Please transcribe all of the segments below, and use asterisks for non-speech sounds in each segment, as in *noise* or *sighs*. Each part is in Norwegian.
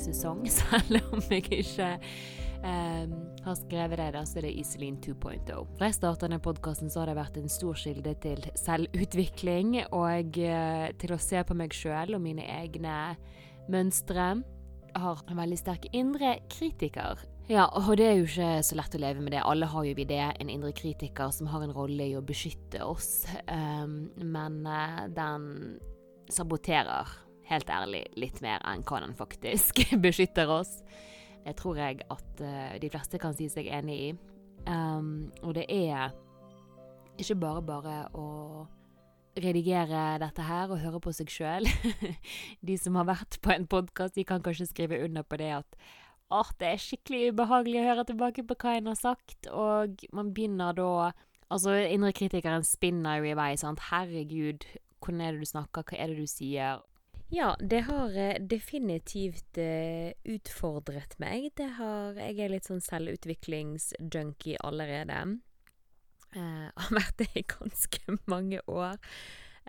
sesong, *laughs* selv om jeg ikke um, har skrevet det, da, så er det Iselin 2.0. Da jeg starta denne podkasten, så har det vært en stor kilde til selvutvikling og uh, til å se på meg sjøl og mine egne mønstre. Jeg har en veldig sterk indre kritiker. Ja, og det er jo ikke så lett å leve med det. Alle har jo vi det. En indre kritiker som har en rolle i å beskytte oss. Um, men uh, den saboterer, helt ærlig, litt mer enn hva den faktisk *laughs* beskytter oss. Det tror jeg at uh, de fleste kan si seg enig i. Um, og det er ikke bare bare å redigere dette her og høre på seg sjøl. *laughs* de som har vært på en podkast, de kan kanskje skrive under på det at Åh, det er skikkelig ubehagelig å høre tilbake på hva en har sagt, og man begynner da Altså, indre kritikeren spinner jo i vei, sant. Herregud, hvordan er det du snakker, hva er det du sier? Ja, det har eh, definitivt uh, utfordret meg. Det har Jeg er litt sånn selvutviklingsjunkie allerede. Eh, *laughs* har vært det i ganske mange år.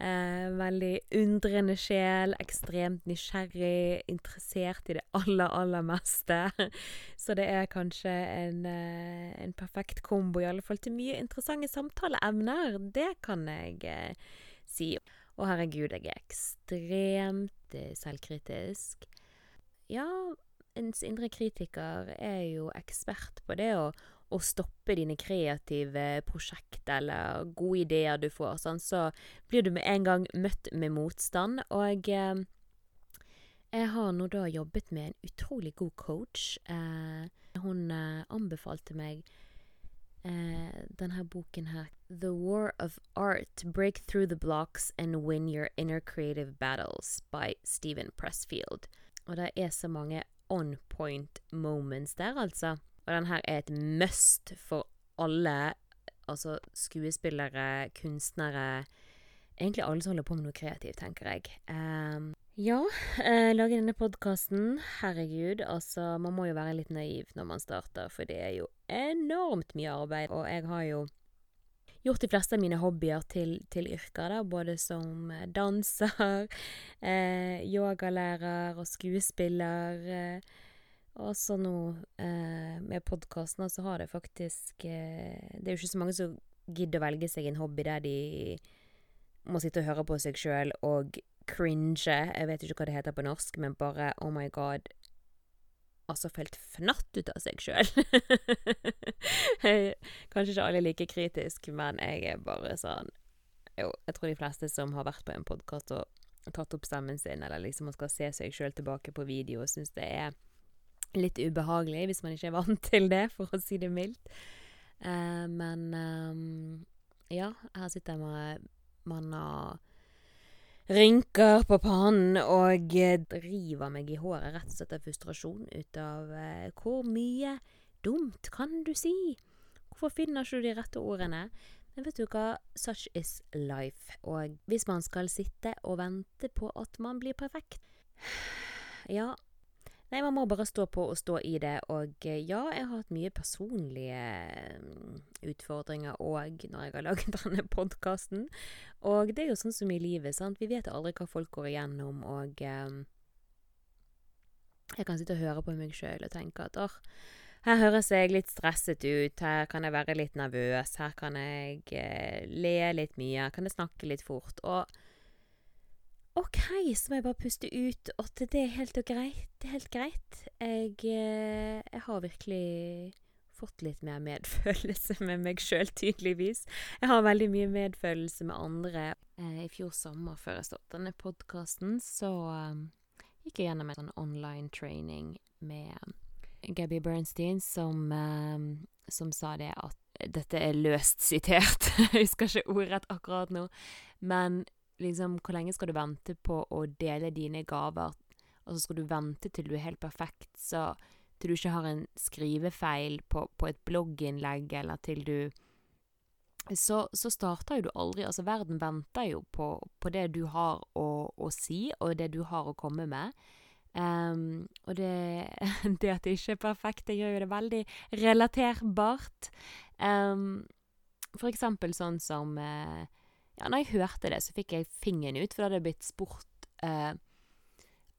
Eh, veldig undrende sjel, ekstremt nysgjerrig, interessert i det aller, aller meste. *laughs* Så det er kanskje en, eh, en perfekt kombo, i alle fall til mye interessante samtaleemner. Det kan jeg eh, si. Å, herregud, jeg er ekstremt eh, selvkritisk. Ja, ens indre kritiker er jo ekspert på det å å stoppe dine kreative prosjekt eller gode ideer du får, sånn, så blir du med en gang møtt med motstand. Og eh, jeg har nå da jobbet med en utrolig god coach. Eh, hun eh, anbefalte meg eh, denne boken her, The War of Art, Break Through the Blocks and Win Your Inner Creative Battles by Stephen Pressfield. Og det er så mange on point moments der, altså. Og den her er et must for alle, altså skuespillere, kunstnere Egentlig alle som holder på med noe kreativt, tenker jeg. Um, ja, eh, lage denne podkasten. Herregud, altså Man må jo være litt naiv når man starter, for det er jo enormt mye arbeid. Og jeg har jo gjort de fleste av mine hobbyer til, til yrker, da, både som danser, *laughs* eh, yogalærer og skuespiller. Eh, og så nå eh, med podkasten, så har det faktisk eh, Det er jo ikke så mange som gidder å velge seg en hobby der de må sitte og høre på seg sjøl og cringe. Jeg vet ikke hva det heter på norsk, men bare oh my god. Altså felt fnatt ut av seg sjøl. *laughs* Kanskje ikke alle er like kritisk, men jeg er bare sånn Jo, jeg tror de fleste som har vært på en podkast og tatt opp stemmen sin, eller liksom man skal se seg sjøl tilbake på video, syns det er litt ubehagelig hvis man ikke er vant *laughs* til det, for å si det mildt. Uh, men um, ja, her sitter jeg med manna rynker på pannen og driver meg i håret rett og slett av frustrasjon ut av eh, hvor mye dumt kan du si? Hvorfor finner ikke du de rette ordene? Men vet du hva, such is life. Og hvis man skal sitte og vente på at man blir perfekt *sighs* Ja, Nei, man må bare stå på og stå i det. Og eh, ja, jeg har hatt mye personlige mm, utfordringer òg når jeg har laget *laughs* denne podkasten. Og det er jo sånn som i livet, sant. Vi vet aldri hva folk går igjennom, og eh, jeg kan sitte og høre på meg sjøl og tenke at åh, her høres jeg litt stresset ut, her kan jeg være litt nervøs, her kan jeg eh, le litt mye, her kan jeg snakke litt fort. Og OK, så må jeg bare puste ut, at det er helt greit. Det er helt greit. Jeg, eh, jeg har virkelig fått litt mer medfølelse med meg sjøl, tydeligvis. Jeg har veldig mye medfølelse med andre. Eh, I fjor sommer, før jeg startet denne podkasten, så um, gikk jeg gjennom en sånn online training med Gabby Bernstein, som, som sa det at Dette er løst sitert, *laughs* jeg husker ikke ordrett akkurat nå, men liksom, hvor lenge skal du vente på å dele dine gaver? Altså, skal du vente til du er helt perfekt, så til du ikke har en skrivefeil på, på et blogginnlegg, eller til du så, så, starter jo du aldri Altså, verden venter jo på, på det du har å, å, si, og det du har å komme med. Um, og det, *laughs* det, at det ikke er perfekt, det gjør jo det veldig relaterbart. Um, for eksempel sånn som uh, Ja, når jeg hørte det, så fikk jeg fingeren ut, for da hadde jeg blitt spurt eh,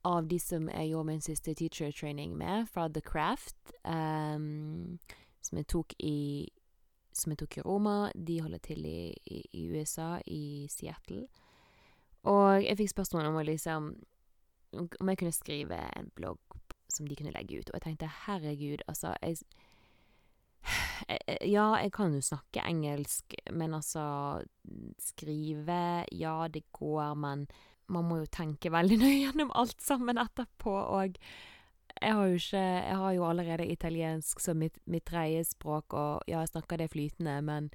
av de som jeg gjorde min siste teacher training med, fra The Craft, um, som jeg tok i som jeg tok i Roma. De holder til i, i, i USA, i Seattle. Og jeg fikk spørsmål om liksom Om jeg kunne skrive en blogg som de kunne legge ut. Og jeg tenkte herregud, altså jeg, Ja, jeg kan jo snakke engelsk, men altså Skrive, ja, det går, men man må jo tenke veldig *laughs* nøye gjennom alt sammen etterpå, og jeg har jo ikke Jeg har jo allerede italiensk som mitt, mitt tredje språk, og ja, jeg snakker det flytende, men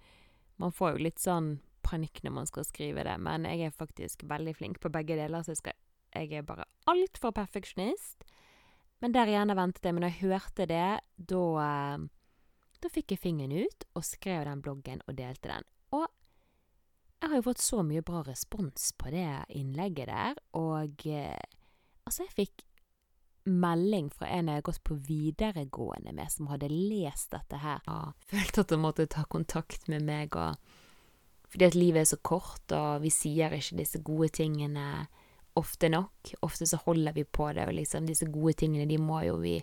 man får jo litt sånn panikk når man skal skrive det. Men jeg er faktisk veldig flink på begge deler, så jeg, skal, jeg er bare altfor perfeksjonist. Men der igjen ventet jeg. Men da jeg hørte det, da eh, Da fikk jeg fingeren ut og skrev den bloggen og delte den. Og jeg har jo fått så mye bra respons på det innlegget der, og eh, altså, jeg fikk melding fra en jeg har gått på videregående med, som hadde lest dette her. Ja, følte at hun måtte ta kontakt med meg, og fordi at livet er så kort, og vi sier ikke disse gode tingene ofte nok. Ofte så holder vi på det, og liksom disse gode tingene, de må jo vi,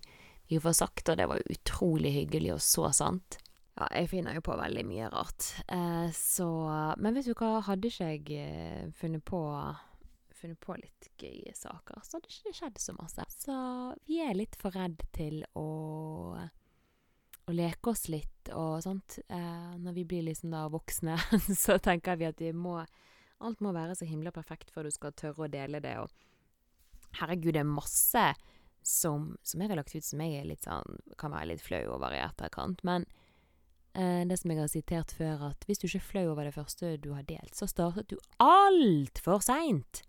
vi for sagt, og det var utrolig hyggelig og så sant. Ja, jeg finner jo på veldig mye rart. Eh, så Men vet du hva, hadde ikke jeg eh, funnet på funnet på litt gøye saker, så hadde ikke det skjedd så masse. Så vi er litt for redd til å, å leke oss litt og sånt. Eh, når vi blir liksom da voksne, *laughs* så tenker vi at vi må Alt må være så himla perfekt før du skal tørre å dele det, og herregud, det er masse som, som jeg har lagt ut som jeg er litt sånn Kan være litt flau over i etterkant, men Eh, det som jeg har sitert før, at hvis du ikke er flau over det første du har delt, så startet du altfor seint.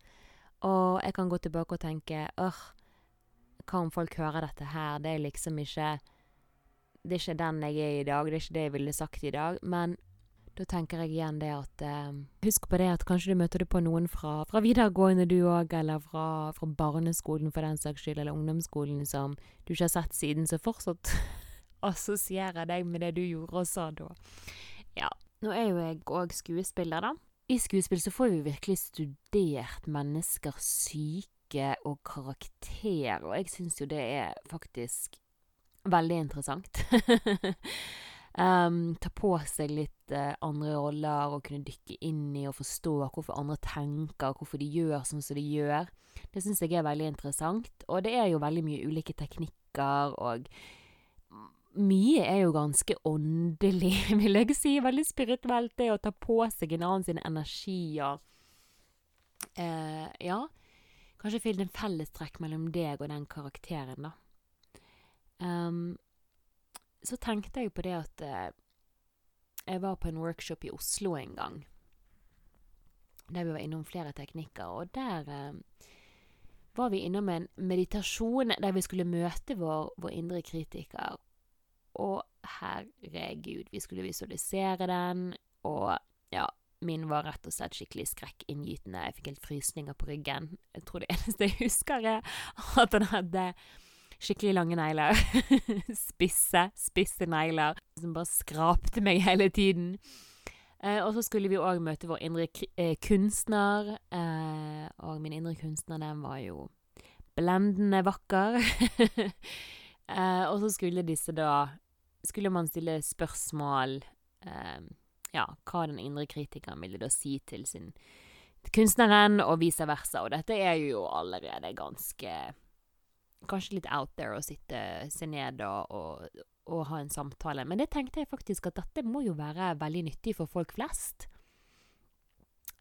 Og jeg kan gå tilbake og tenke åh, hva om folk hører dette her, det er liksom ikke Det er ikke den jeg er i dag, det er ikke det jeg ville sagt i dag, men da tenker jeg igjen det at eh, Husk på det at kanskje du møter du på noen fra, fra videregående du òg, eller fra, fra, barneskolen for den saks skyld, eller ungdomsskolen som du ikke har sett siden, så fortsatt *laughs* assosierer deg med det du gjorde og sa da. Ja. Nå er jo jeg òg skuespiller, da. I skuespill så får vi virkelig studert mennesker syke og karakter, og jeg syns jo det er faktisk veldig interessant. *laughs* um, ta på seg litt uh, andre roller og kunne dykke inn i og forstå hvorfor andre tenker, hvorfor de gjør sånn som de gjør. Det syns jeg er veldig interessant, og det er jo veldig mye ulike teknikker og mye er jo ganske åndelig, *laughs* vil jeg si. Veldig spirituelt, det å ta på seg en annen sin energi og eh, Ja. Kanskje finne en fellestrekk mellom deg og den karakteren, da. Um, så tenkte jeg på det at eh, jeg var på en workshop i Oslo en gang. Der vi var innom flere teknikker, og der eh, var vi innom en meditasjon der vi skulle møte vår, vår indre kritiker. Og herregud, vi skulle visualisere den, og ja, min var rett og slett skikkelig skrekkinngytende. Jeg fikk helt frysninger på ryggen. Jeg tror det eneste jeg husker, er at han hadde skikkelig lange negler. *laughs* spisse, spisse negler som bare skrapte meg hele tiden. Eh, og så skulle vi òg møte vår indre eh, kunstner, eh, og min indre kunstner, den var jo blendende vakker. *laughs* eh, og så skulle disse da skulle man stille spørsmål eh, Ja, hva den indre kritikeren ville da si til sin kunstneren, og vice versa. Og dette er jo allerede ganske Kanskje litt out there å sitte se ned og, og, og, ha en samtale. Men det tenkte jeg faktisk at dette må jo være veldig nyttig for folk flest.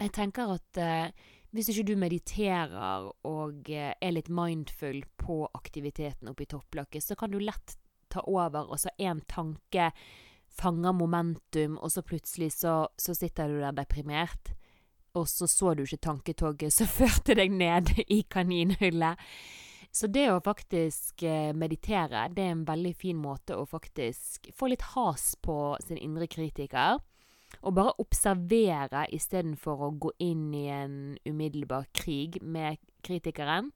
Jeg tenker at eh, hvis ikke du mediterer og eh, er litt mindful på aktiviteten oppe i topplokket, så kan du lett ta over, og så én tanke fanger momentum, og så plutselig så, så sitter du der deprimert. Og så så du ikke tanketoget som *laughs* førte deg ned i kaninhullet. Så det å faktisk eh, meditere, det er en veldig fin måte å faktisk få litt has på sin indre kritiker. Og bare observere istedenfor å gå inn i en umiddelbar krig med kritikeren.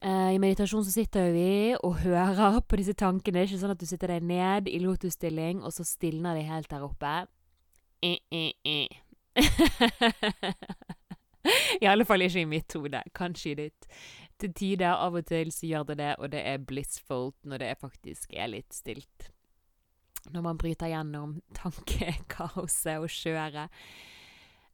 Uh, I meditasjon så sitter vi og hører på disse tankene. Det er ikke sånn at du sitter deg ned i lotusstilling, og så stilner de helt der oppe. I, i, i. I alle fall ikke i mitt hode. Kanskje i ditt. Til tider, av og til, så gjør det det, og det er blissful når det faktisk er litt stilt. Når man bryter gjennom *laughs* tankekaoset og skjøret.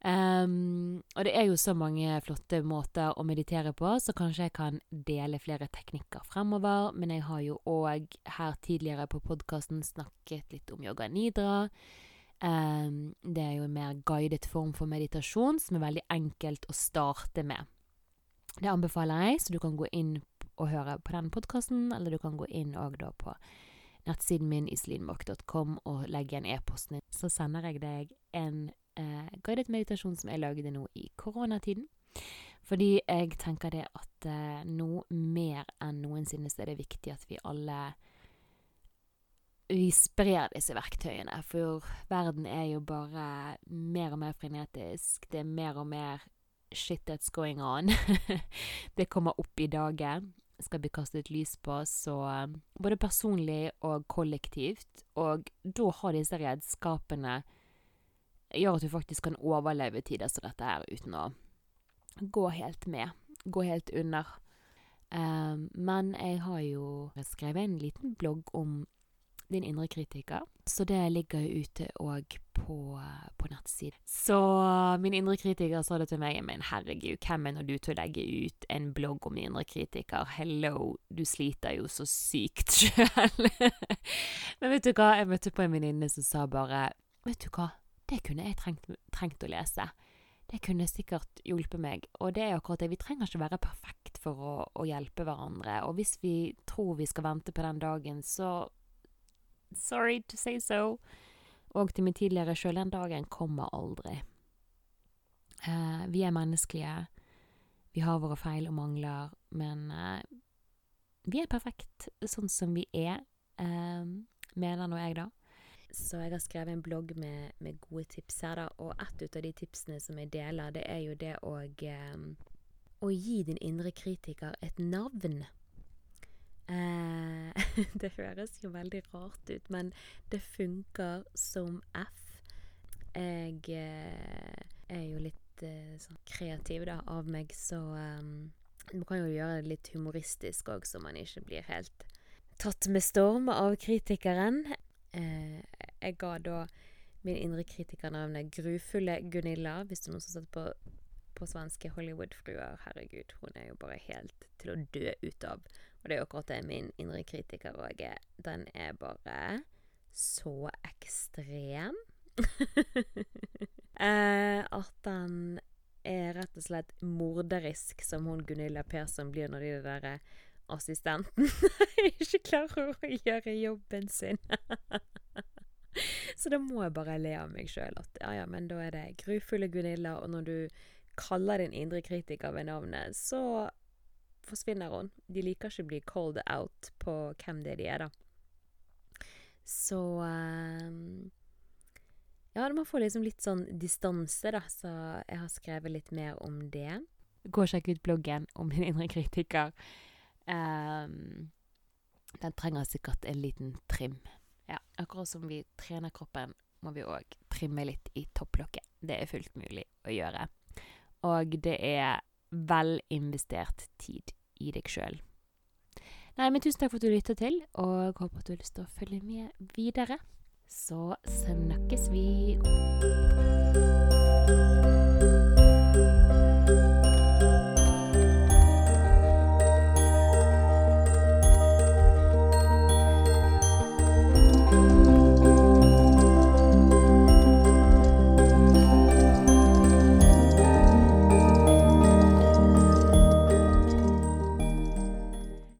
Um, og det er jo så mange flotte måter å meditere på, så kanskje jeg kan dele flere teknikker fremover. Men jeg har jo òg her tidligere på podkasten snakket litt om yoga nidra. Um, det er jo en mer guidet form for meditasjon som er veldig enkelt å starte med. Det anbefaler jeg, så du kan gå inn og høre på den podkasten, eller du kan gå inn òg da på nettsiden min islinmark.com og legge igjen e-posten din. Så sender jeg deg en eh, guidet meditasjon som jeg lagde nå i koronatiden. Fordi jeg tenker det at eh, nå mer enn noensinne så er det viktig at vi alle vi sprer disse verktøyene, for verden er jo bare mer og mer frenetisk. Det er mer og mer shit that's going on. *laughs* det kommer opp i dagen. Skal bli kastet lys på, så um, både personlig og kollektivt. Og da har disse redskapene gjør at du faktisk kan overleve tider som dette her uten å gå helt med. Gå helt under. Um, men jeg har jo skrevet en liten blogg om din indre kritiker. Så det ligger jo ute òg på, på nettsiden. Så min indre kritiker sa det til meg, men herregud, hvem er nå du til å legge ut en blogg om din indre kritiker? Hello, du sliter jo så sykt sjøl. *laughs* men vet du hva, jeg møtte på en venninne som sa bare, vet du hva, det kunne jeg trengt, trengt å lese det kunne sikkert hjulpet meg. Og det er akkurat det. Vi trenger ikke være perfekt for å, å, hjelpe hverandre. Og hvis vi tror vi skal vente på den dagen, så Sorry to say so. Og til min tidligere sjøl, den dagen kommer aldri. Uh, vi er menneskelige. Vi har våre feil og mangler, men uh, vi er perfekt sånn som vi er, uh, mener nå jeg, da. Så jeg har skrevet en blogg med, med, gode tips her, da. Og ett av de tipsene som jeg deler, det er jo det å Å gi din indre kritiker et navn. Eh, *laughs* det høres jo veldig rart ut, men det funker som F. Jeg eh, er jo litt eh, sånn kreativ da, av meg, så um, man kan jo gjøre det litt humoristisk òg, så man ikke blir helt tatt med storm av kritikeren. Eh, jeg ga da min indre kritiker navnet Grufulle Gunilla, hvis det er noen som satt på på svenske Hollywood-fruer. Herregud, hun er jo bare helt til å dø ut av. Og det er akkurat det min indre kritiker òg er. Den er bare så ekstrem. *laughs* eh, at den er rett og slett morderisk, som hun Gunilla Persson blir når de der assistenten *laughs* ikke klarer å gjøre jobben sin. *laughs* Så da må jeg bare le av meg sjøl. Ja, ja, men da er det grufulle Gunilla, og når du kaller din indre kritiker ved navnet, så forsvinner hun. De liker ikke å bli called out på hvem det er de er, da. Så um, Ja, man får liksom litt sånn distanse, da, så jeg har skrevet litt mer om det. Gå og sjekk ut bloggen om min indre kritiker. Um, den trenger sikkert en liten trim. Ja, akkurat som vi trener kroppen, må vi òg trimme litt i topplokket. Det er fullt mulig å gjøre. Og det er vel investert tid i deg sjøl. Nei, men tusen takk for at du lytta til, og håper at du har lyst til å følge med videre. Så snakkes vi.